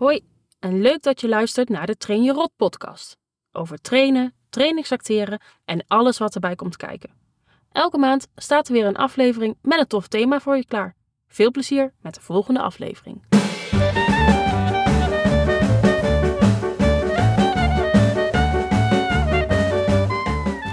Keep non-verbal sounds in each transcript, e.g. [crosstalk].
Hoi en leuk dat je luistert naar de Train Je Rot podcast. Over trainen, trainingsacteren en alles wat erbij komt kijken. Elke maand staat er weer een aflevering met een tof thema voor je klaar. Veel plezier met de volgende aflevering.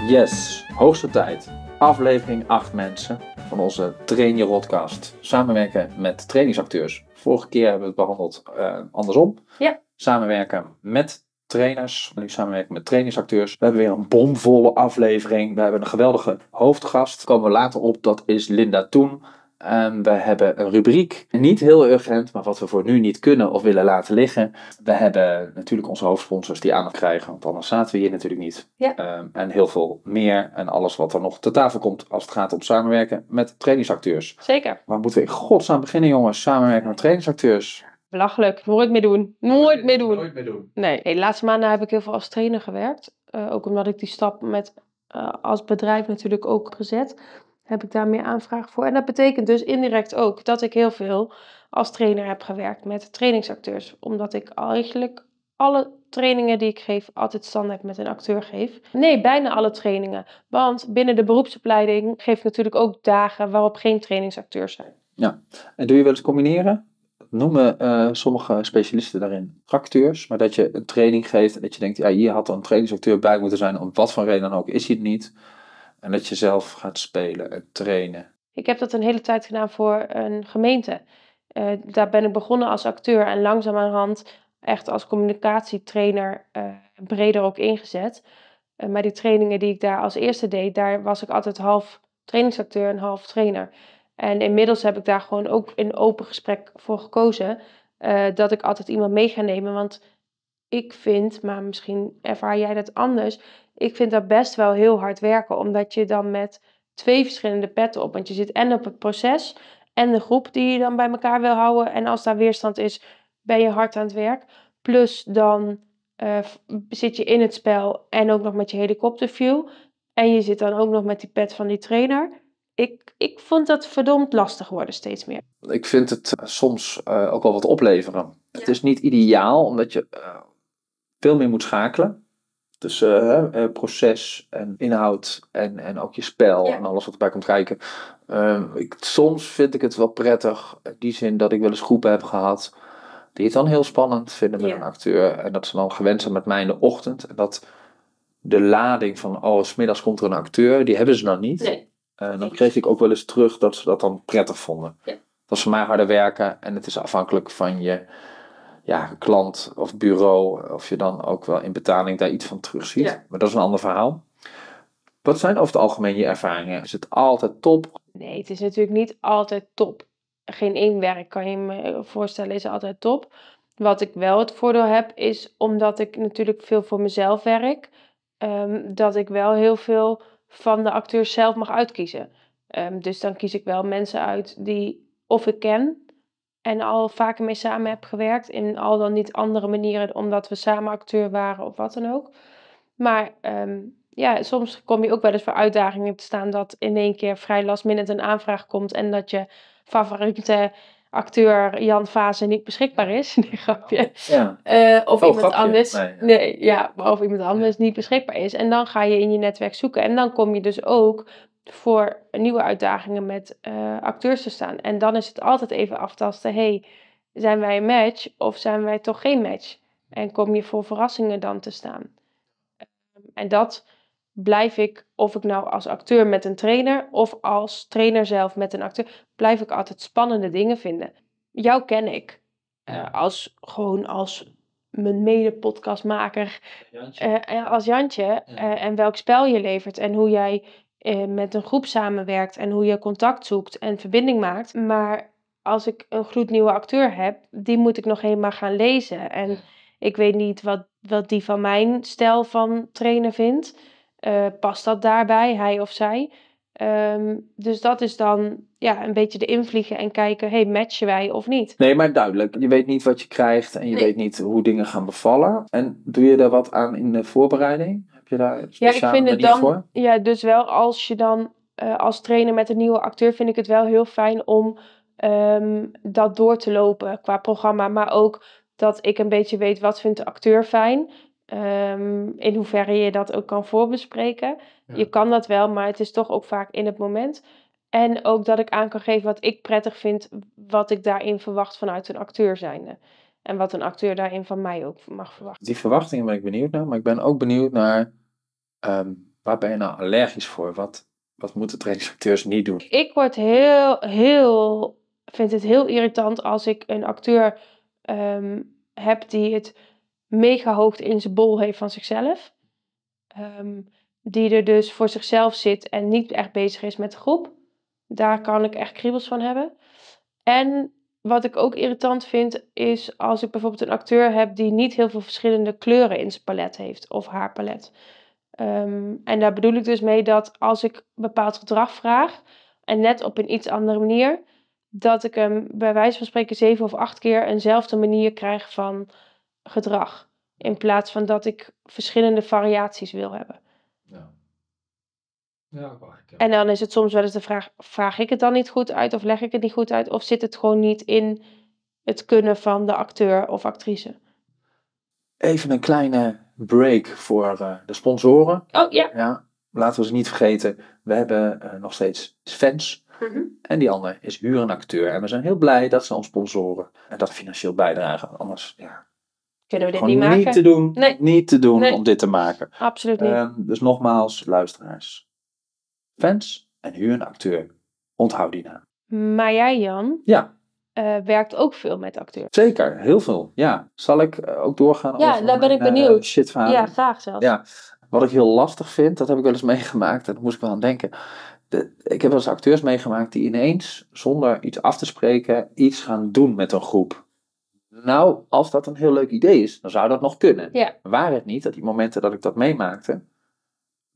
Yes, hoogste tijd. Aflevering 8 mensen van onze Train Je Rodcast. Samenwerken met trainingsacteurs. Vorige keer hebben we het behandeld eh, andersom. Ja. Samenwerken met trainers. Nu samenwerken met trainingsacteurs. We hebben weer een bomvolle aflevering. We hebben een geweldige hoofdgast. Daar komen we later op. Dat is Linda Toen. En we hebben een rubriek. Niet heel urgent, maar wat we voor nu niet kunnen of willen laten liggen. We hebben natuurlijk onze hoofdsponsors die aandacht krijgen. Want anders zaten we hier natuurlijk niet. Ja. Ehm, en heel veel meer. En alles wat er nog te tafel komt als het gaat om samenwerken met trainingsacteurs. Zeker. Waar moeten we in godsnaam beginnen, jongens? Samenwerken met trainingsacteurs. Belachelijk. Nooit meer doen. Nooit meer doen. Nooit meer doen. Nee, nee, de laatste maanden heb ik heel veel als trainer gewerkt. Eh, ook omdat ik die stap met eh, als bedrijf natuurlijk ook gezet. Heb ik daar meer aanvraag voor. En dat betekent dus indirect ook dat ik heel veel als trainer heb gewerkt met trainingsacteurs. Omdat ik eigenlijk alle trainingen die ik geef altijd standaard met een acteur geef. Nee, bijna alle trainingen. Want binnen de beroepsopleiding geef ik natuurlijk ook dagen waarop geen trainingsacteurs zijn. En doe je wel eens combineren? Noemen eh, sommige specialisten daarin acteurs. Maar dat je een training geeft en dat je denkt, ja, hier had er een trainingsacteur bij moeten zijn. Om wat voor reden dan ook is hij het niet. En dat je zelf gaat spelen en trainen. Ik heb dat een hele tijd gedaan voor een gemeente. Eh, daar ben ik begonnen als acteur en langzamerhand echt als communicatietrainer eh, breder ook ingezet. Eh, maar die trainingen die ik daar als eerste deed, daar was ik altijd half trainingsacteur en half trainer. En inmiddels heb ik daar gewoon ook in open gesprek voor gekozen dat ik altijd iemand mee ga nemen. Want ik vind, maar misschien ervaar jij dat anders, ik vind dat best wel heel hard werken. Omdat je dan met twee verschillende petten op, want je zit en op het proces en de groep die je dan bij elkaar wil houden. En als daar weerstand is, ben je hard aan het werk. Plus dan eh, zit je in het spel en ook nog met je helikopterview. En je zit dan ook nog met die pet van die trainer. Ik, ik vond dat verdomd lastig worden steeds meer. Ik vind het eh, soms eh, ook wel wat opleveren. Het is niet ideaal, omdat je eh, veel meer moet schakelen. Tussen eh, eh, proces en inhoud en, en ook je spel Ja. en alles wat erbij komt kijken. Ehm, ik, soms vind ik het wel prettig, in die zin dat ik wel eens groepen heb gehad die het dan heel spannend vinden met Ja. een acteur. En dat ze dan gewend zijn met mij in de ochtend. En dat de lading van, oh, smiddags komt er een acteur, die hebben ze dan niet. Nee. En dan kreeg ik ook wel eens terug dat ze dat dan prettig vonden. Ja. Dat is voor mij harder werken en het is afhankelijk van je ja, klant of bureau. Of je dan ook wel in betaling daar iets van terugziet. Ja. Maar dat is een ander verhaal. Wat zijn over het algemeen je ervaringen? Is het altijd top? Nee, het is natuurlijk niet altijd top. Geen één werk kan je me voorstellen is altijd top. Wat ik wel het voordeel heb, is omdat ik natuurlijk veel voor mezelf werk, ehm, dat ik wel heel veel van de acteurs zelf mag uitkiezen. Ehm, dus dan kies ik wel mensen uit die of ik ken en al vaker mee samen heb gewerkt. In al dan niet andere manieren, omdat we samen acteur waren of wat dan ook. Maar ehm, ja, soms kom je ook wel eens voor uitdagingen te staan dat in één keer vrij last minute een aanvraag komt en dat je favoriete acteur Jan Vase niet beschikbaar is. [laughs] Nee, grapje. Ja. Eh, of Oh, iemand grapje. anders. Nee, ja. Nee, ja, of iemand anders niet beschikbaar is. En dan ga je in je netwerk zoeken. En dan kom je dus ook voor nieuwe uitdagingen met eh, acteurs te staan. En dan is het altijd even aftasten. hey, zijn wij een match of zijn wij toch geen match? En kom je voor verrassingen dan te staan? En dat blijf ik, of ik nou als acteur met een trainer of als trainer zelf met een acteur, blijf ik altijd spannende dingen vinden. Jou ken ik eh, als gewoon als mijn mede-podcastmaker, eh, als Jantje, eh, en welk spel je levert en hoe jij met een groep samenwerkt en hoe je contact zoekt en verbinding maakt. Maar als ik een gloednieuwe acteur heb, die moet ik nog eenmaal gaan lezen. En Ja. ik weet niet wat, wat die van mijn stijl van trainen vindt. Eh, past dat daarbij, hij of zij? Ehm, dus dat is dan ja, een beetje de invliegen en kijken, hey, matchen wij of niet? Nee, maar duidelijk. Je weet niet wat je krijgt en je Nee. weet niet hoe dingen gaan bevallen. En doe je daar wat aan in de voorbereiding? Heb je daar een Ja, ik dan, voor? ja, dus wel als je dan eh, als trainer met een nieuwe acteur, vind ik het wel heel fijn om ehm, dat door te lopen qua programma, maar ook dat ik een beetje weet wat vindt de acteur fijn. Ehm, in hoeverre je dat ook kan voorbespreken. Ja. Je kan dat wel, maar het is toch ook vaak in het moment. En ook dat ik aan kan geven wat ik prettig vind, wat ik daarin verwacht vanuit een acteur zijnde. En wat een acteur daarin van mij ook mag verwachten. Die verwachtingen ben ik benieuwd naar, maar ik ben ook benieuwd naar ehm, waar ben je nou allergisch voor? Wat, wat moeten trainingsacteurs niet doen? Ik word heel, heel, vind het heel irritant als ik een acteur ehm, heb die het mega hoog in zijn bol heeft van zichzelf. Ehm, die er dus voor zichzelf zit en niet echt bezig is met de groep. Daar kan ik echt kriebels van hebben. En wat ik ook irritant vind, is als ik bijvoorbeeld een acteur heb die niet heel veel verschillende kleuren in zijn palet heeft of haar palet. Ehm, en daar bedoel ik dus mee dat als ik bepaald gedrag vraag, en net op een iets andere manier, dat ik hem bij wijze van spreken zeven of acht keer eenzelfde manier krijg van gedrag. In plaats van dat ik verschillende variaties wil hebben. Ja. Ja, ook wel En dan is het soms wel eens de vraag: vraag ik het dan niet goed uit of leg ik het niet goed uit? Of zit het gewoon niet in het kunnen van de acteur of actrice? Even een kleine break voor eh, de sponsoren. Oh ja. Ja, laten we ze niet vergeten. We hebben eh, nog steeds fans. En die andere is huur een acteur. En we zijn heel blij dat ze ons sponsoren. En dat financieel bijdragen. Anders, ja, Kunnen we dit niet niet, maken? te doen. Nee. Niet te doen Nee. om dit te maken. Absoluut niet. Ehm, dus nogmaals, luisteraars. Fans en huur een acteur. Onthoud die naam. maar jij, Jan, Ja, eh, werkt ook veel met acteurs. zeker. Heel veel. Ja. Zal ik eh, ook doorgaan Ja, daar ben ik mijn, eh, benieuwd. shitverhalen? Ja, graag zelfs. Ja, wat ik heel lastig vind, dat heb ik wel eens meegemaakt, en daar moest ik wel aan denken. De, ik heb wel eens acteurs meegemaakt die ineens, zonder iets af te spreken, iets gaan doen met een groep. Nou, als dat een heel leuk idee is, dan zou dat nog kunnen. Ja. Waar het niet, dat die momenten dat ik dat meemaakte,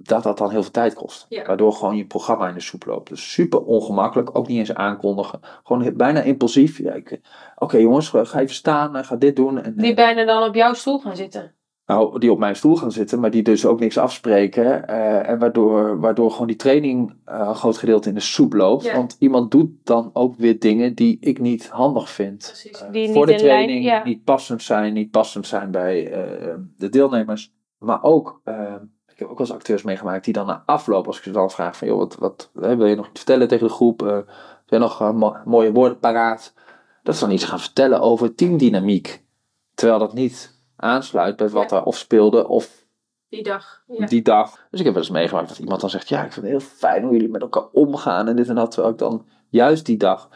dat dat dan heel veel tijd kost. Ja. Waardoor gewoon je programma in de soep loopt. Dus super ongemakkelijk, ook niet eens aankondigen. Gewoon bijna impulsief. Ja, Oké jongens, ga even staan, eh, ga dit doen. En, Die bijna dan op jouw stoel gaan zitten. nou, die op mijn stoel gaan zitten, maar die dus ook niks afspreken. eh, en waardoor, waardoor gewoon die training eh, een groot gedeelte in de soep loopt. Ja. Want iemand doet dan ook weer dingen die ik niet handig vind. Precies, Eh, die voor niet de in lijn- training, ja. niet passend zijn, niet passend zijn bij eh, de deelnemers. Maar ook, eh, heb ook wel eens acteurs meegemaakt die dan na afloop, als ik ze dan vraag van, joh, wat, wat hè, wil je nog iets vertellen tegen de groep? Eh, heb je nog eh, mo- mooie woorden paraat? Dat ze dan iets gaan vertellen over teamdynamiek. Terwijl dat niet aansluit bij wat Ja. er of speelde of Die dag. Ja. die dag. Dus ik heb wel eens meegemaakt dat iemand dan zegt, ja, ik vind het heel fijn hoe jullie met elkaar omgaan en dit en dat. Terwijl ik dan juist die dag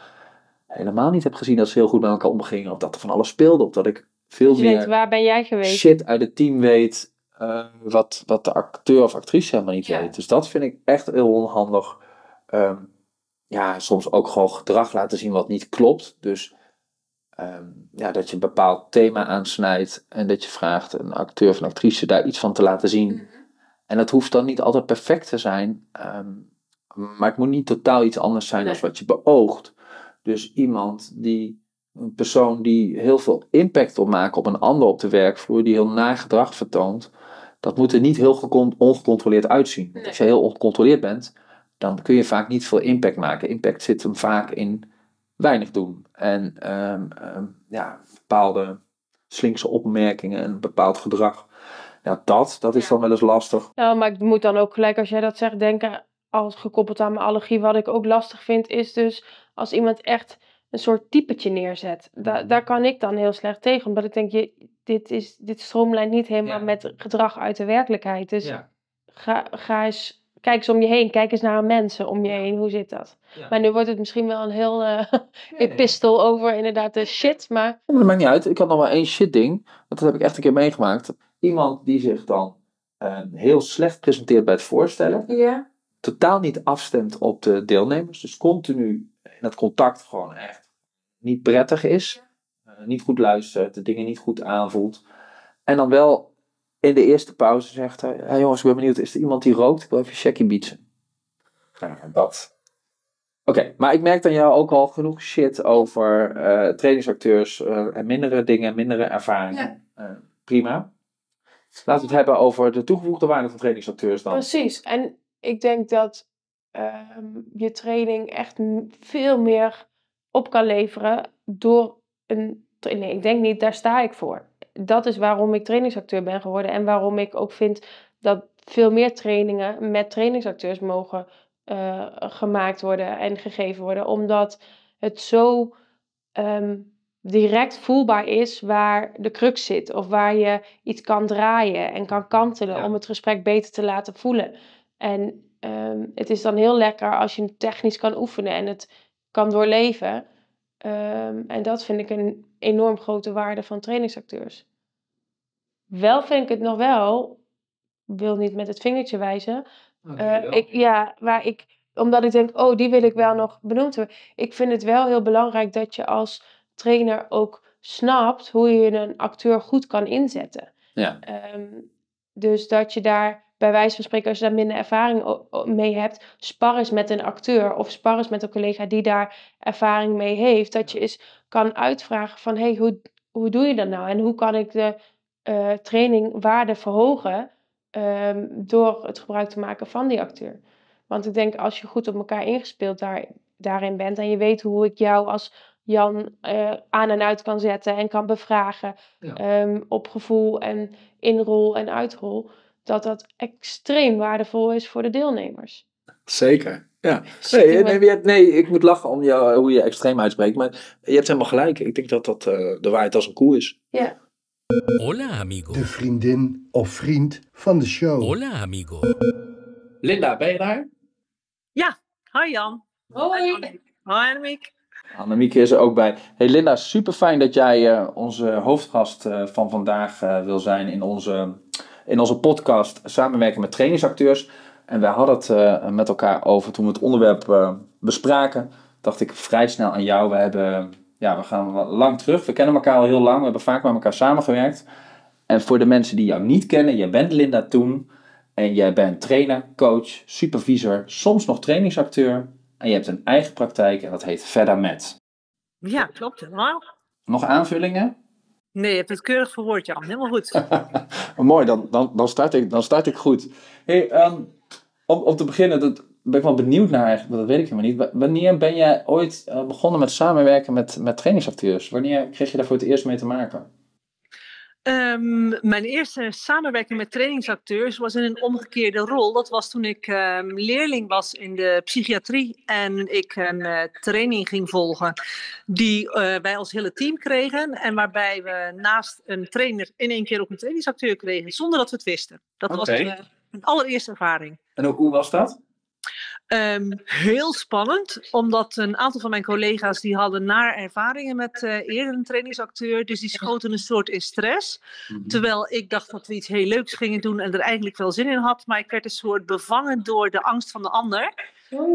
helemaal niet heb gezien dat ze heel goed met elkaar omgingen. Of dat er van alles speelde. Of dat ik veel je meer waar ben jij geweest? shit uit het team weet. Eh, wat, wat de acteur of actrice helemaal niet Ja. weet. Dus dat vind ik echt heel onhandig. Ehm, ja, soms ook gewoon gedrag laten zien wat niet klopt. Dus ehm, ja, dat je een bepaald thema aansnijdt. En dat je vraagt een acteur of een actrice daar iets van te laten zien. Mhm. En dat hoeft dan niet altijd perfect te zijn. ehm, maar het moet niet totaal iets anders zijn Nee. dan wat je beoogt. Dus iemand die, een persoon die heel veel impact wil maken op een ander op de werkvloer, die heel naar gedrag vertoont, dat moet er niet heel gecon- ongecontroleerd uitzien. Nee. Als je heel ongecontroleerd bent, dan kun je vaak niet veel impact maken. Impact zit hem vaak in weinig doen. En ehm, ehm, ja, bepaalde slinkse opmerkingen en een bepaald gedrag. Ja, dat, dat is Ja. dan wel eens lastig. Nou, maar ik moet dan ook gelijk, als jij dat zegt, denken, als gekoppeld aan mijn allergie, wat ik ook lastig vind, is dus als iemand echt een soort typetje neerzet. Da daar kan ik dan heel slecht tegen, omdat ik denk, je, dit, is, dit stroomlijnt niet helemaal Ja. met gedrag uit de werkelijkheid. Dus Ja. ga, ga eens, kijk eens om je heen, kijk eens naar mensen om je heen, hoe zit dat? Maar nu wordt het misschien wel een heel eh [laughs] epistel over inderdaad de shit, maar maar dat maakt niet uit. Ik had nog maar één shit ding. Want dat heb ik echt een keer meegemaakt. Iemand die zich dan eh, heel slecht presenteert bij het voorstellen. ja. Totaal niet afstemt op de deelnemers. Dus continu in het contact gewoon echt niet prettig is. eh, niet goed luistert. De dingen niet goed aanvoelt. En dan wel in de eerste pauze zegt hij. Hey jongens, ik ben benieuwd. Is er iemand die rookt? Ik wil even Shaggy beatsen. Ja, dat. Oké, maar ik merk dan jou ook al genoeg shit over eh, trainingsacteurs eh, en mindere dingen, mindere ervaringen. Prima. Laten we het hebben over de toegevoegde waarde van trainingsacteurs dan. Precies. En ik denk dat ehm, je training echt veel meer op kan leveren door een Nee, ik denk niet, daar sta ik voor. Dat is waarom ik trainingsacteur ben geworden. En waarom ik ook vind dat veel meer trainingen met trainingsacteurs mogen uh, gemaakt worden en gegeven worden. Omdat het zo ehm, direct voelbaar is waar de crux zit. Of waar je iets kan draaien en kan kantelen om het gesprek beter te laten voelen. En ehm, het is dan heel lekker als je het technisch kan oefenen en het kan doorleven. Ehm, en dat vind ik een enorm grote waarde van trainingsacteurs. Wel vind ik het nog wel, wil niet met het vingertje wijzen. Uh, ik, ja, waar ik, omdat ik denk, oh, die wil ik wel nog benoemd hebben. Ik vind het wel heel belangrijk dat je als trainer ook snapt hoe je een acteur goed kan inzetten. Ja. Um, dus dat je daar bij wijze van spreken, als je daar minder ervaring mee hebt, spar eens met een acteur of spar eens met een collega die daar ervaring mee heeft. Dat je eens kan uitvragen van, hey, hoe, hoe doe je dat nou? En hoe kan ik de uh, training waarde verhogen um, door het gebruik te maken van die acteur? Want ik denk, als je goed op elkaar ingespeeld daar, daarin bent en je weet hoe ik jou als Jan uh, aan en uit kan zetten en kan bevragen ja. um, op gevoel en inrol en uitrol, dat dat extreem waardevol is voor de deelnemers. Zeker, ja. [laughs] Nee, nee, nee, ik moet lachen om jou, hoe je extreem uitspreekt, maar je hebt helemaal gelijk. Ik denk dat dat uh, de waarheid als een koe is. Ja. Hola, amigo. De vriendin of vriend van de show. Hola, amigo. Linda, ben je daar? Ja, hi Jan. Hoi. Hoi Annemiek. Annemieke is er ook bij. Hey Linda, super fijn dat jij uh, onze hoofdgast uh, van vandaag uh, wil zijn in onze, in onze podcast Samenwerken met trainingsacteurs. En wij hadden het met elkaar over toen we het onderwerp bespraken. Dacht ik vrij snel aan jou. We, hebben, ja, we gaan lang terug. We kennen elkaar al heel lang. We hebben vaak met elkaar samengewerkt. En voor de mensen die jou niet kennen, jij bent Linda Toen. En jij bent trainer, coach, supervisor, soms nog trainingsacteur. En je hebt een eigen praktijk en dat heet Verder Met. Ja, klopt helemaal. Nog aanvullingen? Nee, je hebt het keurig verwoord, Jan. Helemaal goed. [laughs] Mooi, dan, dan, dan, start ik, dan start ik goed. Hey, um, om, om te beginnen, dat ben ik wel benieuwd naar eigenlijk, dat weet ik helemaal niet. Wanneer ben jij ooit uh, begonnen met samenwerken met, met trainingsacteurs? Wanneer kreeg je daar voor het eerst mee te maken? Um, mijn eerste samenwerking met trainingsacteurs was in een omgekeerde rol. Dat was toen ik um, leerling was in de psychiatrie en ik een uh, training ging volgen die uh, wij als hele team kregen en waarbij we naast een trainer in één keer ook een trainingsacteur kregen zonder dat we het wisten. Dat okay. was uh, een allereerste ervaring. En hoe, hoe was dat? Um, heel spannend, omdat een aantal van mijn collega's die hadden naar ervaringen met uh, eerder een trainingsacteur, dus die schoten een soort in stress. Mm-hmm. Terwijl ik dacht dat we iets heel leuks gingen doen en er eigenlijk wel zin in had, maar ik werd een soort bevangen door de angst van de ander.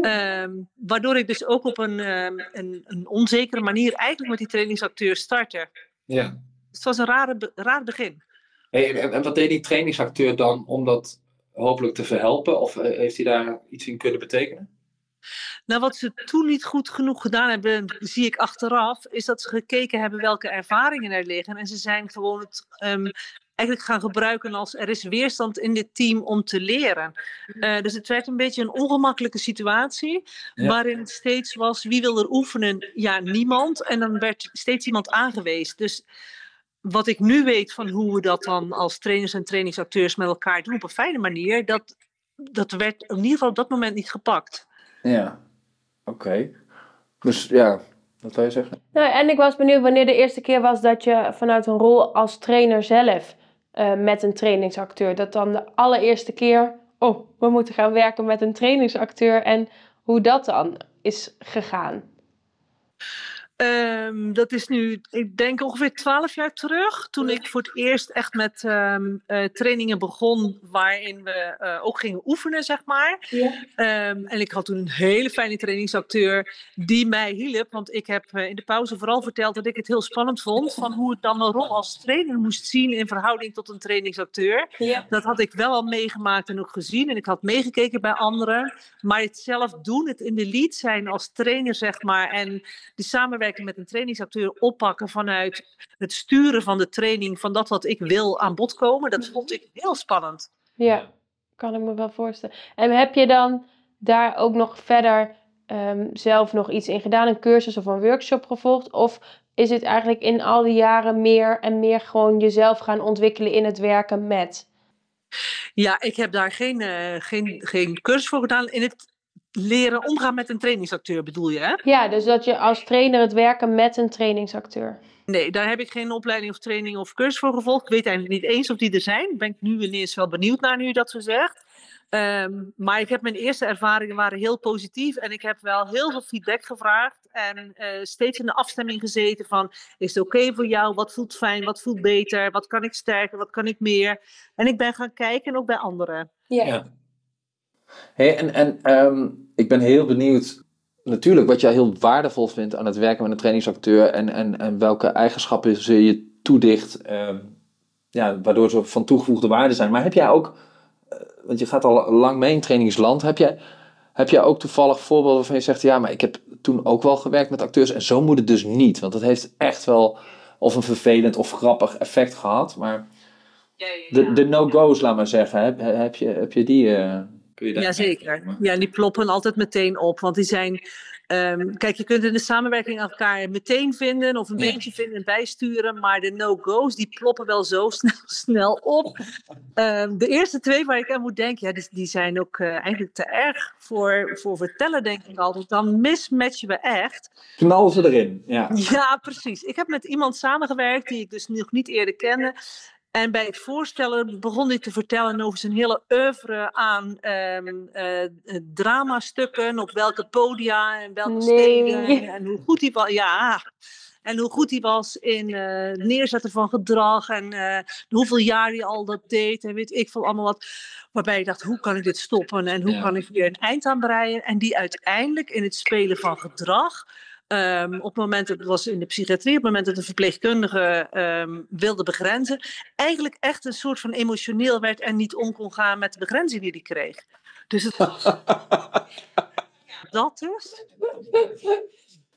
Um, waardoor ik dus ook op een, um, een, een, onzekere manier eigenlijk met die trainingsacteur startte. Ja. Dus het was een rare, raar begin. Hey, en, en wat deed die trainingsacteur dan om dat hopelijk te verhelpen? Of heeft hij daar iets in kunnen betekenen? Nou, wat ze toen niet goed genoeg gedaan hebben, zie ik achteraf, is dat ze gekeken hebben welke ervaringen er liggen. En ze zijn gewoon het um, eigenlijk gaan gebruiken als er is weerstand in dit team om te leren. Uh, dus het werd een beetje een ongemakkelijke situatie, ja. waarin het steeds was wie wil er oefenen? Ja, niemand. En dan werd steeds iemand aangewezen. Dus wat ik nu weet van hoe we dat dan als trainers en trainingsacteurs met elkaar doen op een fijne manier, dat, dat werd in ieder geval op dat moment niet gepakt. Ja, oké. Okay. Dus ja, wat wil je zeggen? Nou, en ik was benieuwd wanneer de eerste keer was dat je vanuit een rol als trainer zelf uh, met een trainingsacteur, dat dan de allereerste keer, oh, we moeten gaan werken met een trainingsacteur en hoe dat dan is gegaan. Um, dat is nu, ik denk ongeveer twaalf jaar terug, toen ik voor het eerst echt met um, uh, trainingen begon, waarin we uh, ook gingen oefenen, zeg maar. Ja. Um, en ik had toen een hele fijne trainingsacteur die mij hielp, want ik heb uh, in de pauze vooral verteld dat ik het heel spannend vond, van hoe ik dan een rol als trainer moest zien in verhouding tot een trainingsacteur. Ja. Dat had ik wel al meegemaakt en ook gezien, en ik had meegekeken bij anderen, maar het zelf doen, het in de lead zijn als trainer, zeg maar, en de samenwerking met een trainingsacteur oppakken vanuit het sturen van de training, van dat wat ik wil aan bod komen, dat vond ik heel spannend. Ja, kan ik me wel voorstellen. En heb je dan daar ook nog verder um, zelf nog iets in gedaan, een cursus of een workshop gevolgd? Of is het eigenlijk in al die jaren meer en meer gewoon jezelf gaan ontwikkelen in het werken met? Ja, ik heb daar geen, eh, geen, geen cursus voor gedaan. In het leren omgaan met een trainingsacteur bedoel je, hè? Ja, dus dat je als trainer het werken met een trainingsacteur. Nee, daar heb ik geen opleiding of training of cursus voor gevolgd. Ik weet eigenlijk niet eens of die er zijn. Ben ik nu ineens wel benieuwd naar nu je dat zo zegt. Ehm, maar ik heb mijn eerste ervaringen waren heel positief en ik heb wel heel veel feedback gevraagd en eh, steeds in de afstemming gezeten van is het oké voor jou, wat voelt fijn, wat voelt beter, wat kan ik sterker, wat kan ik meer. En ik ben gaan kijken ook bij anderen. Ja. Hey, en en ehm, ik ben heel benieuwd, natuurlijk, wat jij heel waardevol vindt aan het werken met een trainingsacteur en, en, en welke eigenschappen ze je toedicht, ehm, ja, waardoor ze van toegevoegde waarde zijn. Maar heb jij ook, eh, want je gaat al lang mee in trainingsland, heb jij, heb jij ook toevallig voorbeelden waarvan je zegt, ja, maar ik heb toen ook wel gewerkt met acteurs en zo moet het dus niet, want dat heeft echt wel of een vervelend of grappig effect gehad, maar de, de no-go's, laat maar zeggen, heb, heb, je, heb je die... eh, kun je daar- Jazeker. Ja, die ploppen altijd meteen op. Want die zijn. ehm, kijk, je kunt in de samenwerking elkaar meteen vinden of een Ja. beetje vinden en bijsturen. Maar de no-go's, die ploppen wel zo [laughs] snel, snel op. Ehm, de eerste twee waar ik aan moet denken, ja, die, die zijn ook eh, eigenlijk te erg voor, voor vertellen, denk ik altijd. Dan mismatchen we echt. Knal ze erin, ja. Ja, precies. Ik heb met iemand samengewerkt die ik dus nog niet eerder kende. En bij het voorstellen begon hij te vertellen over zijn hele oeuvre aan ehm eh, eh, dramastukken, op welke podia en welke Nee. steden. En hoe goed hij was. Ja. En hoe goed hij was in eh, neerzetten van gedrag. En eh, hoeveel jaar hij al dat deed. En weet ik veel allemaal wat. Waarbij ik dacht, hoe kan ik dit stoppen? En hoe Ja. kan ik weer een eind aan breien? En die uiteindelijk in het spelen van gedrag. Ehm, op het moment, dat het was in de psychiatrie, op het moment dat de verpleegkundige ehm, wilde begrenzen, eigenlijk echt een soort van emotioneel werd en niet om kon gaan met de begrenzing die hij kreeg. Dus het, [laughs] dat dus.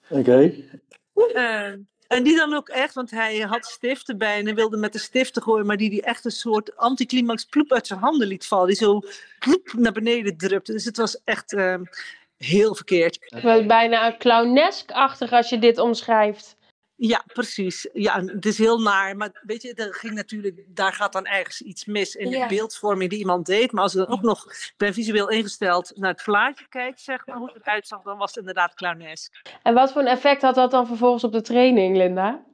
Oké. Eh, en die dan ook echt, want hij had stiften bij en hij wilde met de stiften gooien, maar die die echt een soort anticlimax ploep uit zijn handen liet vallen. Die zo ploep naar beneden drupte. Dus het was echt ehm, heel verkeerd. Het was bijna clownesk-achtig als je dit omschrijft. Ja, precies. Ja, het is heel naar. Maar weet je, er ging natuurlijk, daar gaat dan ergens iets mis in Ja. de beeldvorming die iemand deed. Maar als ik dan ook nog, ik ben visueel ingesteld, naar het plaatje kijkt, zeg maar, hoe het eruit zag, dan was het inderdaad clownesk. En wat voor een effect had dat dan vervolgens op de training, Linda?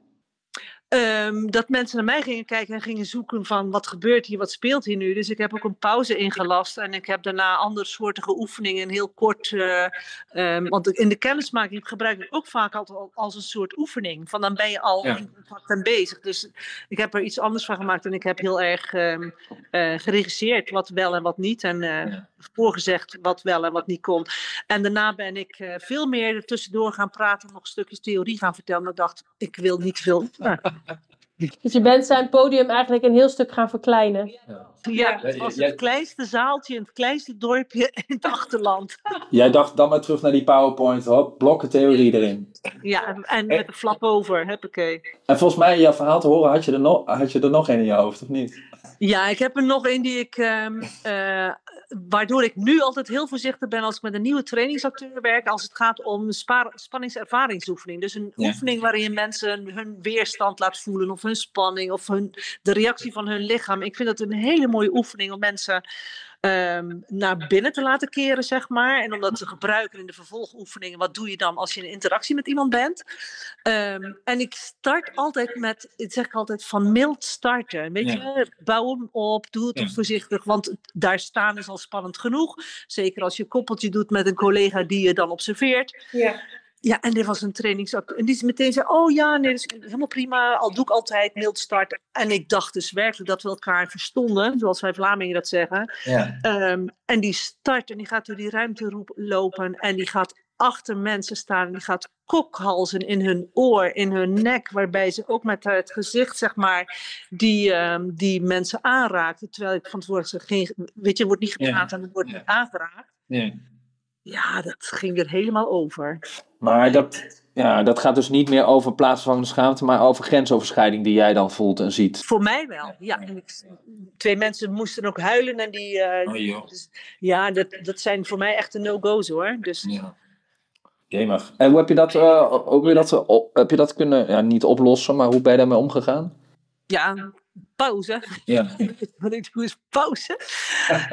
Ehm, dat mensen naar mij gingen kijken en gingen zoeken van wat gebeurt hier, wat speelt hier nu. Dus ik heb ook een pauze ingelast en ik heb daarna andere soortige oefeningen heel kort. eh, ehm, want in de kennismaking gebruik ik ook vaak altijd al- als een soort oefening. Van dan ben je al Ja. in contact en bezig. Dus ik heb er iets anders van gemaakt en ik heb heel erg eh, geregisseerd wat wel en wat niet. En eh, Ja. voorgezegd wat wel en wat niet kon. En daarna ben ik veel meer er tussendoor gaan praten, nog stukjes theorie gaan vertellen. Maar ik dacht, ik wil niet veel. Dus je bent zijn podium eigenlijk een heel stuk gaan verkleinen. Ja, het was het kleinste zaaltje in het kleinste dorpje in het achterland. Jij dacht dan maar terug naar die PowerPoint, hop, blokken theorie erin. Ja, en, en met een flap over, huppakee. En volgens mij, jouw verhaal te horen, had je er nog, had je er nog één in je hoofd, of niet? Ja, ik heb er nog een die ik, ehm, eh, waardoor ik nu altijd heel voorzichtig ben als ik met een nieuwe trainingsacteur werk, als het gaat om spanningservaringsoefening. Dus een Ja. oefening waarin je mensen hun weerstand laat voelen, of hun spanning, of hun, de reactie van hun lichaam. Ik vind dat een hele mooie oefening om mensen ehm, naar binnen te laten keren, zeg maar. En om dat te gebruiken in de vervolgoefeningen. Wat doe je dan als je in interactie met iemand bent? Ehm, en ik start altijd met, ik zeg altijd, van mild starten. Weet Ja. je, bouw hem op, doe het Ja. voorzichtig, want daar staan is al spannend genoeg. Zeker als je een koppeltje doet met een collega die je dan observeert. Ja. Ja, en dit was een trainingsacteur. En die is meteen zei, oh ja, nee, dat is helemaal prima. Al doe ik altijd mild starten. En ik dacht dus werkelijk dat we elkaar verstonden, zoals wij Vlamingen dat zeggen. Ja. Ehm, en die start en die gaat door die ruimte roep- lopen en die gaat achter mensen staan en die gaat kokhalzen in hun oor, in hun nek, waarbij ze ook met het gezicht, zeg maar, die, ehm, die mensen aanraakt. Terwijl ik van tevoren geen, weet je, er wordt niet Ja. gepraat en er wordt Ja. niet aangeraakt. Ja. Ja, dat ging er helemaal over. Maar dat, ja, dat gaat dus niet meer over plaatsvervangende schaamte, maar over grensoverschrijding die jij dan voelt en ziet. Voor mij wel, ja. En ik- twee mensen moesten ook huilen en die... eh, Oh, joh. dus, ja, dat, dat zijn voor mij echt de no-go's hoor. Dus Ja. Jemig. En hoe heb je dat, eh, hoe heb je dat, eh, heb je dat kunnen, ja, niet oplossen, maar hoe ben je daarmee omgegaan? Ja, pauze. Ja. [laughs] Wat ik doe is pauze.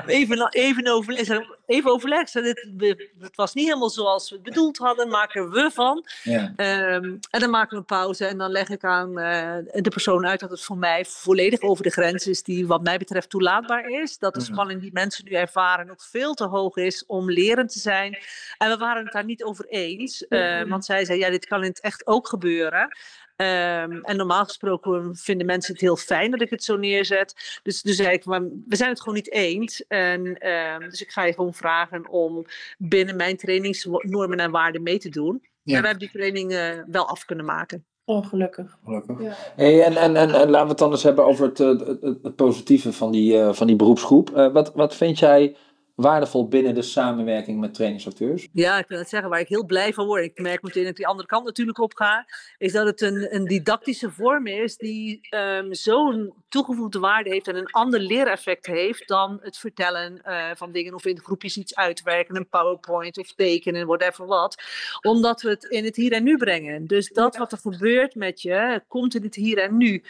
Even, even, overleg, even overleg. Het was niet helemaal zoals we het bedoeld hadden. Maken we van. ja. Ehm, en dan maken we een pauze. En dan leg ik aan eh, de persoon uit dat het voor mij volledig over de grens is. Die wat mij betreft toelaatbaar is. Dat de Mhm. spanning die mensen nu ervaren nog veel te hoog is om lerend te zijn. En we waren het daar niet over eens. eh, want zij zei, ja dit kan in het echt ook gebeuren. Ehm, en normaal gesproken vinden mensen het heel fijn dat ik het zo neerzet. Dus toen zei ik, maar we zijn het gewoon niet eens. En, ehm, dus ik ga je gewoon vragen om binnen mijn trainingsnormen en waarden mee te doen. Ja. En we hebben die training eh, wel af kunnen maken. Oh, gelukkig. Gelukkig. Ja. Hey, en, en, en, en laten we het dan eens hebben over het, eh, het, het, het positieve van die, eh, van die beroepsgroep. Eh, wat, wat vind jij waardevol binnen de samenwerking met trainingsacteurs? Ja, ik wil het zeggen, waar ik heel blij van word. Ik merk meteen dat ik die andere kant natuurlijk op ga. Is dat het een, een didactische vorm is die ehm, zo'n toegevoegde waarde heeft en een ander leereffect heeft dan het vertellen eh, van dingen of in groepjes iets uitwerken, een PowerPoint of tekenen, whatever wat. Omdat we het in het hier en nu brengen. Dus dat wat er gebeurt met je, komt in het hier en nu.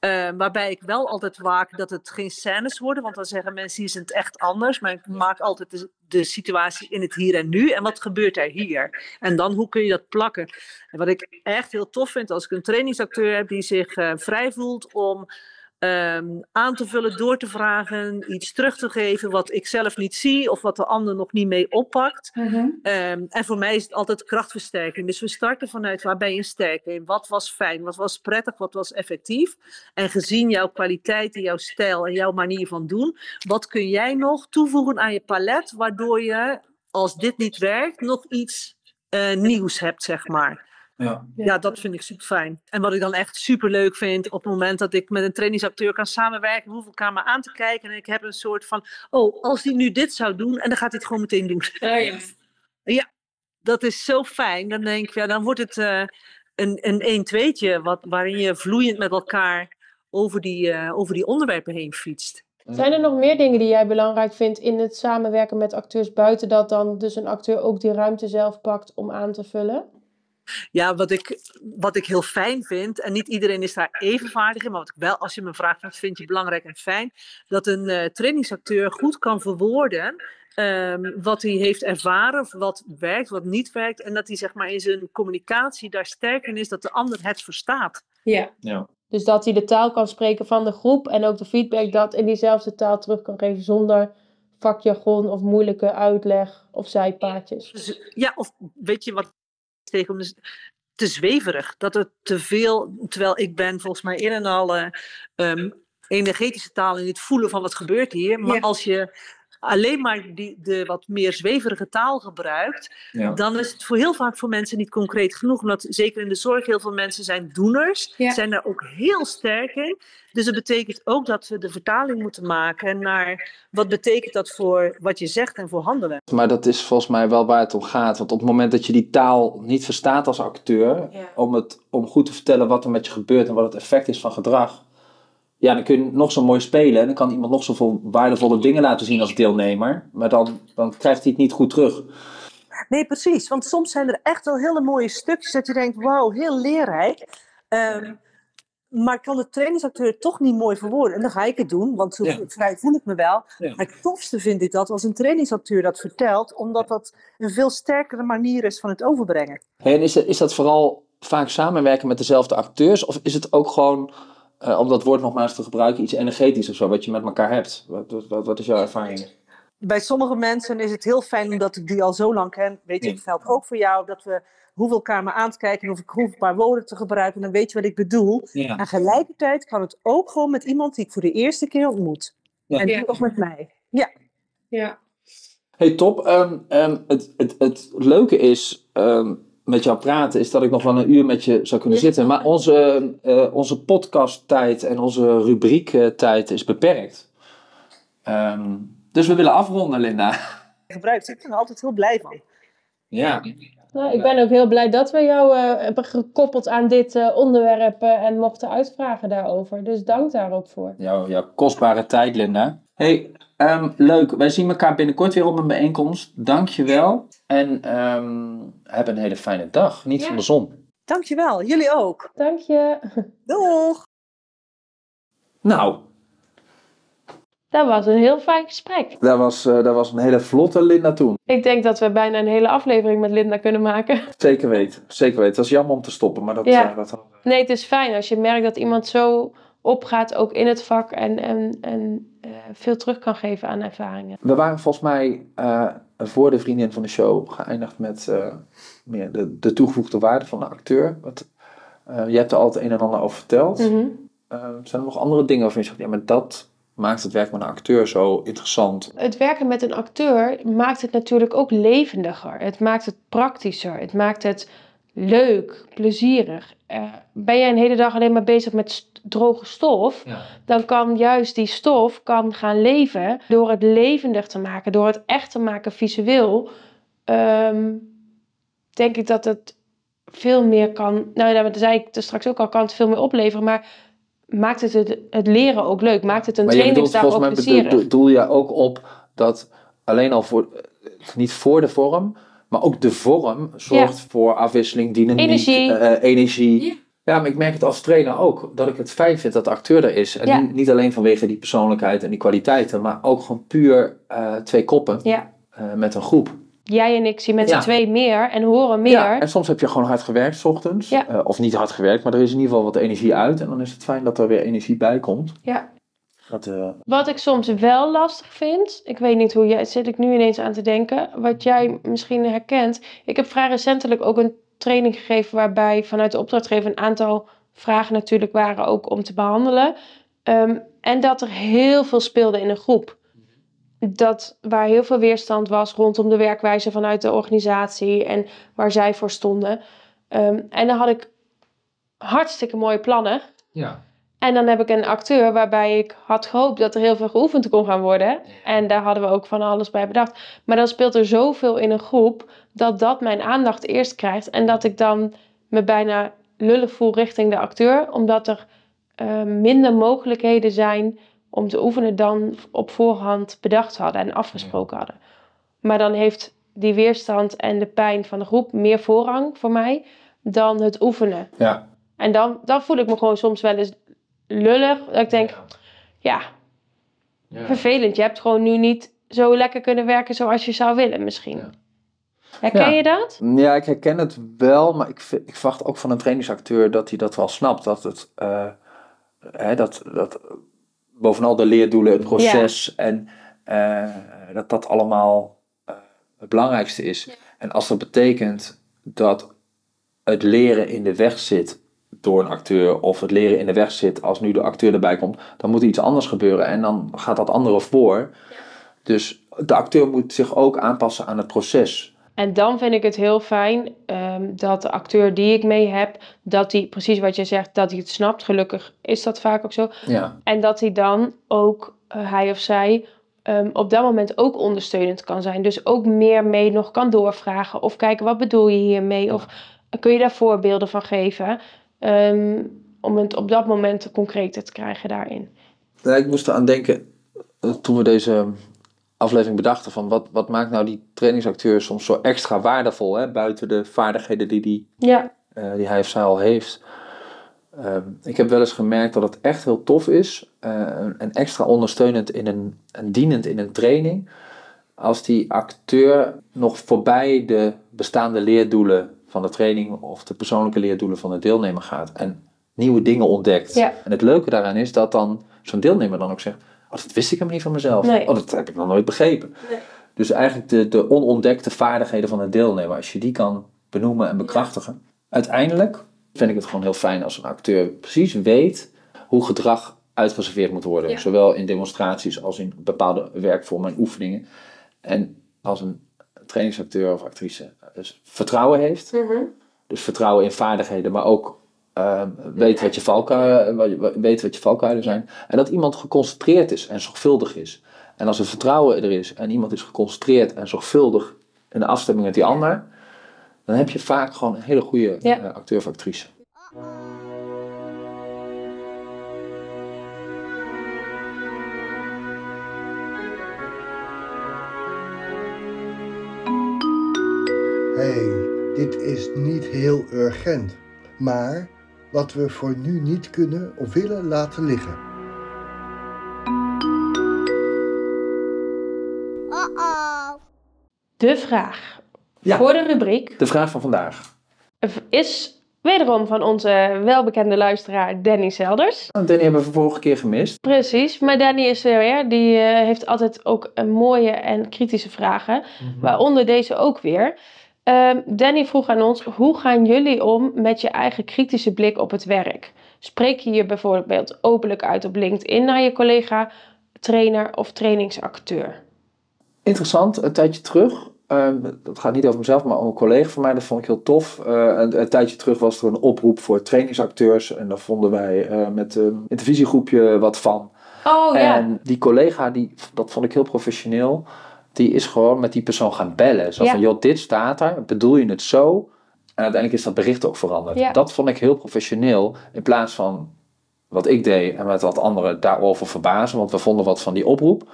Eh, waarbij ik wel altijd waak dat het geen scènes worden, want dan zeggen mensen hier is het echt anders. Maar ik maak altijd de, situatie in het hier en nu en wat gebeurt er hier. En dan hoe kun je dat plakken. En wat ik echt heel tof vind als ik een trainingsacteur heb die zich eh, vrij voelt om ehm, aan te vullen, door te vragen, iets terug te geven wat ik zelf niet zie of wat de ander nog niet mee oppakt. Ehm, en voor mij is het altijd krachtversterking. Dus we starten vanuit waar ben je sterk in? Wat was fijn? Wat was prettig? Wat was effectief? En gezien jouw kwaliteiten, jouw stijl en jouw manier van doen, wat kun jij nog toevoegen aan je palet, waardoor je, als dit niet werkt, nog iets eh, nieuws hebt, zeg maar. Ja. Ja, dat vind ik super fijn. En wat ik dan echt super leuk vind, op het moment dat ik met een trainingsacteur kan samenwerken, hoef ik elkaar maar aan te kijken. En ik heb een soort van, oh, als die nu dit zou doen, en dan gaat hij het gewoon meteen doen. Dat is zo fijn. Dan denk ik, ja, dan wordt het eh, een, een 1-2'tje, wat, waarin je vloeiend met elkaar over die, eh, over die onderwerpen heen fietst. Zijn er nog meer dingen die jij belangrijk vindt in het samenwerken met acteurs buiten dat dan dus een acteur ook die ruimte zelf pakt om aan te vullen? Ja, wat ik, wat ik heel fijn vind, en niet iedereen is daar even vaardig in, maar wat ik wel, als je me vraagt, wat vind je belangrijk en fijn, dat een eh, trainingsacteur goed kan verwoorden ehm, wat hij heeft ervaren, of wat werkt, wat niet werkt, en dat hij zeg maar in zijn communicatie daar sterk in is, dat de ander het verstaat. Ja. Ja. Dus dat hij de taal kan spreken van de groep en ook de feedback dat in diezelfde taal terug kan geven zonder vakjargon of moeilijke uitleg of zijpaadjes. Dus, ja, of weet je wat tegenkom? Dus te zweverig. Dat het te veel, terwijl ik ben volgens mij in en al eh, ehm, energetische taal in het voelen van wat gebeurt hier. Maar Ja. als je alleen maar die, de wat meer zweverige taal gebruikt, Ja. dan is het voor heel vaak voor mensen niet concreet genoeg. Omdat zeker in de zorg heel veel mensen zijn doeners, Ja. zijn daar ook heel sterk in. Dus dat betekent ook dat we de vertaling moeten maken naar wat betekent dat voor wat je zegt en voor handelen. Maar dat is volgens mij wel waar het om gaat. Want op het moment dat je die taal niet verstaat als acteur, Ja. om, het, om goed te vertellen wat er met je gebeurt en wat het effect is van gedrag, ja, dan kun je nog zo mooi spelen en dan kan iemand nog zoveel waardevolle dingen laten zien als deelnemer, maar dan, dan krijgt hij het niet goed terug. Nee, precies. Want soms zijn er echt wel hele mooie stukjes dat je denkt, wauw, heel leerrijk. Ehm, maar kan de trainingsacteur het toch niet mooi verwoorden? En dan ga ik het doen, want zo Ja. vrij voel ik me wel. Ja. Maar het tofste vind ik dat als een trainingsacteur dat vertelt, omdat dat een veel sterkere manier is van het overbrengen. Hey, en is, is dat vooral vaak samenwerken met dezelfde acteurs, of is het ook gewoon, eh, om dat woord nog maar eens te gebruiken, iets energetisch of zo, wat je met elkaar hebt? Wat, wat, wat is jouw ervaring? Bij sommige mensen is het heel fijn omdat ik die al zo lang ken. Weet je, het geldt ook voor jou dat we hoeven elkaar maar aan te kijken of ik hoef een paar woorden te gebruiken, dan weet je wat ik bedoel. Ja. En gelijkertijd kan het ook gewoon met iemand die ik voor de eerste keer ontmoet. Ja. En Ja. die ook met mij. Ja. Ja. Hey, top. Ehm, ehm, het, het, het leuke is ehm, met jou praten, is dat ik nog wel een uur met je zou kunnen Ja. zitten. Maar onze, eh onze podcasttijd en onze rubriektijd is beperkt. Ehm, dus we willen afronden, Linda. gebruikt. Ik ben er altijd heel blij van. Ja. Nou, ik ben ook heel blij dat we jou eh, hebben gekoppeld aan dit eh, onderwerp eh, en mochten uitvragen daarover. Dus dank daar ook voor. Jouw, jouw kostbare tijd, Linda. Hey, ehm, leuk. Wij zien elkaar binnenkort weer op een bijeenkomst. Dankjewel. En ehm, heb een hele fijne dag. Niet van de zon. Dankjewel, jullie ook. Dank je. [laughs] Doeg! Nou, Dat was een heel fijn gesprek. dat was, eh, dat was een hele vlotte Linda toen. Ik denk dat we bijna een hele aflevering met Linda kunnen maken. [laughs] Zeker weten. Zeker weten. Het was jammer om te stoppen, maar dat... Ja. eh, dat Nee, het is fijn als je merkt dat iemand zo opgaat, ook in het vak, en, en, en eh, veel terug kan geven aan ervaringen. We waren volgens mij eh, voor de vriendin van de show geëindigd met eh, meer de, de toegevoegde waarde van de acteur. Wat, je hebt er al het een en ander over verteld. Mhm. Zijn er nog andere dingen waarvan je zegt, ja, maar dat maakt het werk met een acteur zo interessant? Het werken met een acteur maakt het natuurlijk ook levendiger. Het maakt het praktischer. Het maakt het leuk, plezierig. Eh, ben jij een hele dag alleen maar bezig met st- droge stof, dan kan juist die stof kan gaan leven door het levendig te maken, door het echt te maken visueel. ehm, denk ik dat het veel meer kan. Nou, ja, dat zei ik er straks ook al, kan het veel meer opleveren, maar maakt het het, het leren ook leuk? Maakt het een maar je bedoelt trainingsdag ook volgens mij bedoel, plezierig? bedoel je ook op dat alleen al voor, eh, niet voor de vorm, maar ook de vorm zorgt voor afwisseling, dynamiek, Energie. eh, energie. Ja. Ja, maar ik merk het als trainer ook, dat ik het fijn vind dat de acteur er is. En Ja. niet, niet alleen vanwege die persoonlijkheid en die kwaliteiten, maar ook gewoon puur eh, twee koppen Ja. eh, met een groep. Jij en ik zien met Ja. z'n twee meer en horen meer. Ja, en soms heb je gewoon hard gewerkt 's ochtends. Ja. Eh, of niet hard gewerkt, maar er is in ieder geval wat energie uit. En dan is het fijn dat er weer energie bij komt. Ja. Dat, eh, Wat ik soms wel lastig vind, ik weet niet hoe jij, zit ik nu ineens aan te denken, wat jij misschien herkent. Ik heb vrij recentelijk ook een training gegeven waarbij vanuit de opdrachtgever een aantal vragen natuurlijk waren ook om te behandelen. Ehm, en dat er heel veel speelde in een groep. Dat waar heel veel weerstand was rondom de werkwijze vanuit de organisatie en waar zij voor stonden. Ehm, en dan had ik hartstikke mooie plannen. ja. En dan heb ik een acteur waarbij ik had gehoopt dat er heel veel geoefend kon gaan worden. En daar hadden we ook van alles bij bedacht. Maar dan speelt er zoveel in een groep dat dat mijn aandacht eerst krijgt. En dat ik dan me bijna lullig voel richting de acteur. Omdat er eh, minder mogelijkheden zijn om te oefenen dan op voorhand bedacht hadden en afgesproken hadden. Maar dan heeft die weerstand en de pijn van de groep meer voorrang voor mij dan het oefenen. Ja. En dan, dan voel ik me gewoon soms wel eens lullig. Dat ik denk, ja, vervelend. Je hebt gewoon nu niet zo lekker kunnen werken zoals je zou willen misschien. Ja. Herken Ja. je dat? Ja, ik herken het wel, maar ik, vind- ik verwacht ook van een trainingsacteur dat hij dat wel snapt. Dat het, eh, hè, dat, dat bovenal de leerdoelen, het proces en eh, dat dat allemaal eh, het belangrijkste is. En als dat betekent dat het leren in de weg zit door een acteur, of het leren in de weg zit als nu de acteur erbij komt, dan moet er iets anders gebeuren en dan gaat dat andere voor. Dus de acteur moet zich ook aanpassen aan het proces. En dan vind ik het heel fijn ehm, dat de acteur die ik mee heb, dat hij, precies wat je zegt, dat hij het snapt. Gelukkig is dat vaak ook zo. Ja. En dat hij dan ook, eh, hij of zij, ehm, op dat moment ook ondersteunend kan zijn. Dus ook meer mee nog kan doorvragen. Of kijken, wat bedoel je hiermee? Of kun je daar voorbeelden van geven? Ehm, om het op dat moment concreter te krijgen daarin. Ja, ik moest eraan denken eh, toen we deze aflevering bedachten van wat, wat maakt nou die trainingsacteur soms zo extra waardevol, hè, buiten de vaardigheden die, die, Ja, eh, die hij of zij al heeft. Ehm, ik heb wel eens gemerkt dat het echt heel tof is eh, en extra ondersteunend in een, en dienend in een training, als die acteur nog voorbij de bestaande leerdoelen van de training of de persoonlijke leerdoelen van de deelnemer gaat en nieuwe dingen ontdekt. Ja. En het leuke daaraan is dat dan zo'n deelnemer dan ook zegt, oh, dat wist ik helemaal niet van mezelf. Nee. Oh, dat heb ik nog nooit begrepen. Dus eigenlijk de, de onontdekte vaardigheden van de deelnemer, als je die kan benoemen en bekrachtigen. Uiteindelijk vind ik het gewoon heel fijn als een acteur precies weet hoe gedrag uitgeserveerd moet worden. Ja. Zowel in demonstraties als in bepaalde werkvormen en oefeningen. En als een trainingsacteur of actrice vertrouwen heeft, dus vertrouwen in vaardigheden, maar ook ehm, weet, wat je valkuilen, je- weet wat je valkuilen zijn. En dat iemand geconcentreerd is en zorgvuldig is. En als er vertrouwen er is en iemand is geconcentreerd en zorgvuldig in de afstemming met die ander, dan heb je vaak gewoon een hele goede Ja. eh, acteur of actrice. Is niet heel urgent, maar wat we voor nu niet kunnen of willen laten liggen. De vraag Ja. voor de rubriek De vraag van vandaag. is wederom van onze welbekende luisteraar Danny Selders. Nou, Danny hebben we vorige keer gemist. Precies, maar Danny is er weer. Die eh, heeft altijd ook een mooie en kritische vragen. Waaronder deze ook weer. Ehm, Danny vroeg aan ons: hoe gaan jullie om met je eigen kritische blik op het werk? Spreek je je bijvoorbeeld openlijk uit op LinkedIn naar je collega, trainer of trainingsacteur? Interessant, een tijdje terug. ehm, dat gaat niet over mezelf, maar over een collega van mij. Dat vond ik heel tof. Eh, een, een tijdje terug was er een oproep voor trainingsacteurs. En daar vonden wij eh, met een intervisiegroepje wat van. Oh En die collega, die, dat vond ik heel professioneel. Die is gewoon met die persoon gaan bellen. Zo Ja. van, joh, dit staat er. Bedoel je het zo? En uiteindelijk is dat bericht ook veranderd. Ja. Dat vond ik heel professioneel. In plaats van wat ik deed en met wat anderen daarover verbazen. Want we vonden wat van die oproep.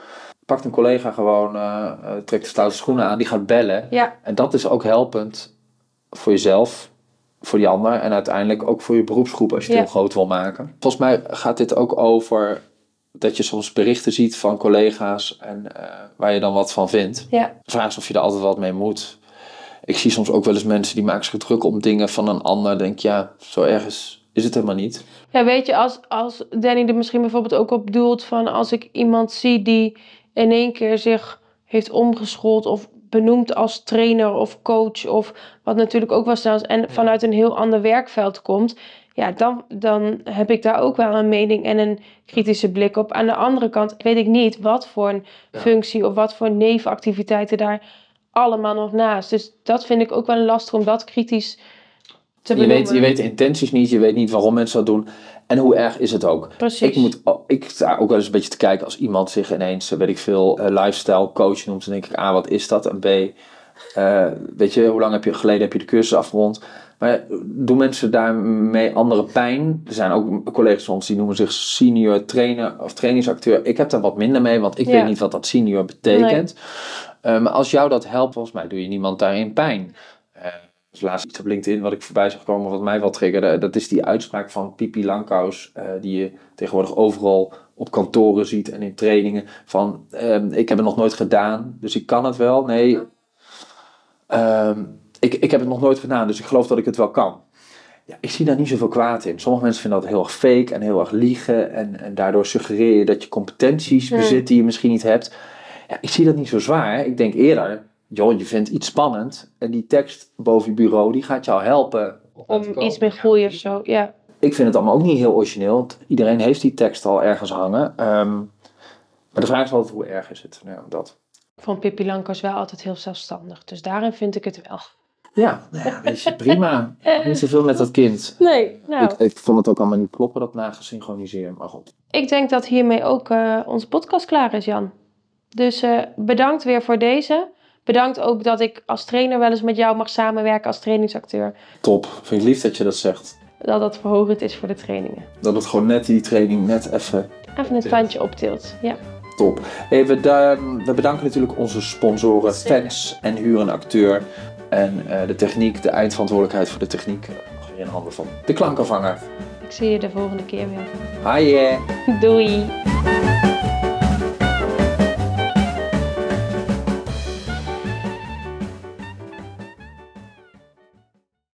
Pakt een collega gewoon, eh, eh, trekt de stoute schoenen aan. Die gaat bellen. Ja, En dat is ook helpend voor jezelf, voor die ander en uiteindelijk ook voor je beroepsgroep als je het heel groot wil maken. Volgens mij gaat dit ook over dat je soms berichten ziet van collega's en eh, waar je dan wat van vindt. ja, De vraag is of je er altijd wat mee moet. Ik zie soms ook wel eens mensen die maken zich druk om dingen van een ander. Denk ja, zo ergens is het helemaal niet. Ja, weet je, als, als Danny er misschien bijvoorbeeld ook op doelt van als ik iemand zie die in één keer zich heeft omgeschoold of benoemd als trainer of coach of wat natuurlijk ook wel snel is en vanuit een heel ander werkveld komt, ja, dan, dan heb ik daar ook wel een mening en een kritische blik op. Aan de andere kant weet ik niet wat voor een Ja. functie of wat voor nevenactiviteiten daar allemaal nog naast. Dus dat vind ik ook wel lastig om dat kritisch te Je benoemen. weet, je weet de intenties niet, je weet niet waarom mensen dat doen. En hoe erg is het ook? Precies. Ik, moet, ik sta ook wel eens een beetje te kijken als iemand zich ineens, eh, weet ik veel, eh, lifestyle coach noemt. Dan denk ik, A, wat is dat? En B, eh, weet je, hoe lang heb je geleden heb je de cursus afgerond? Maar doen mensen daarmee andere pijn? Er zijn ook collega's van ons die noemen zich senior trainer of trainingsacteur. Ik heb daar wat minder mee, want ik Ja. weet niet wat dat senior betekent. Maar als jou dat helpt, volgens mij doe je niemand daarin pijn. Eh, dus laatst iets op LinkedIn wat ik voorbij zag komen, wat mij wel triggerde. Dat is die uitspraak van Pipi Langkous, eh, die je tegenwoordig overal op kantoren ziet en in trainingen. Van, ehm, ik heb het nog nooit gedaan, dus ik kan het wel. Nee, ehm, ik, ik heb het nog nooit gedaan, dus ik geloof dat ik het wel kan. Ja, ik zie daar niet zoveel kwaad in. Sommige mensen vinden dat heel erg fake en heel erg liegen. En, en daardoor suggereer je dat je competenties bezit die je misschien niet hebt. Ja, ik zie dat niet zo zwaar. Ik denk eerder, joh, je vindt iets spannend. En die tekst boven je bureau, die gaat jou helpen. om iets meer groei of zo, ja. Ik vind het allemaal ook niet heel origineel. want Iedereen heeft die tekst al ergens hangen. Ehm, maar de vraag is altijd, hoe erg is het? Nou, dat. Ik vond Pippi Langkous wel altijd heel zelfstandig. Dus daarin vind ik het wel. Ja, nou ja, weet je, prima. Niet [laughs] zoveel met dat kind. Nee, nou. Ik, ik vond het ook allemaal niet kloppen, dat nagesynchroniseerd. Maar goed. Ik denk dat hiermee ook eh, onze podcast klaar is, Jan. Dus eh, bedankt weer voor deze. Bedankt ook dat ik als trainer wel eens met jou mag samenwerken als trainingsacteur. Top. Vind ik lief dat je dat zegt. Dat dat verhogend is voor de trainingen. Dat het gewoon net die training net even Even het tandje optilt. Ja. top. Hey, we, we bedanken natuurlijk onze sponsoren, fans en huur een acteur. En eh, de techniek, de eindverantwoordelijkheid voor de techniek. nog weer in handen van de klankenvanger. Ik zie je de volgende keer weer. Hi. [laughs] Doei!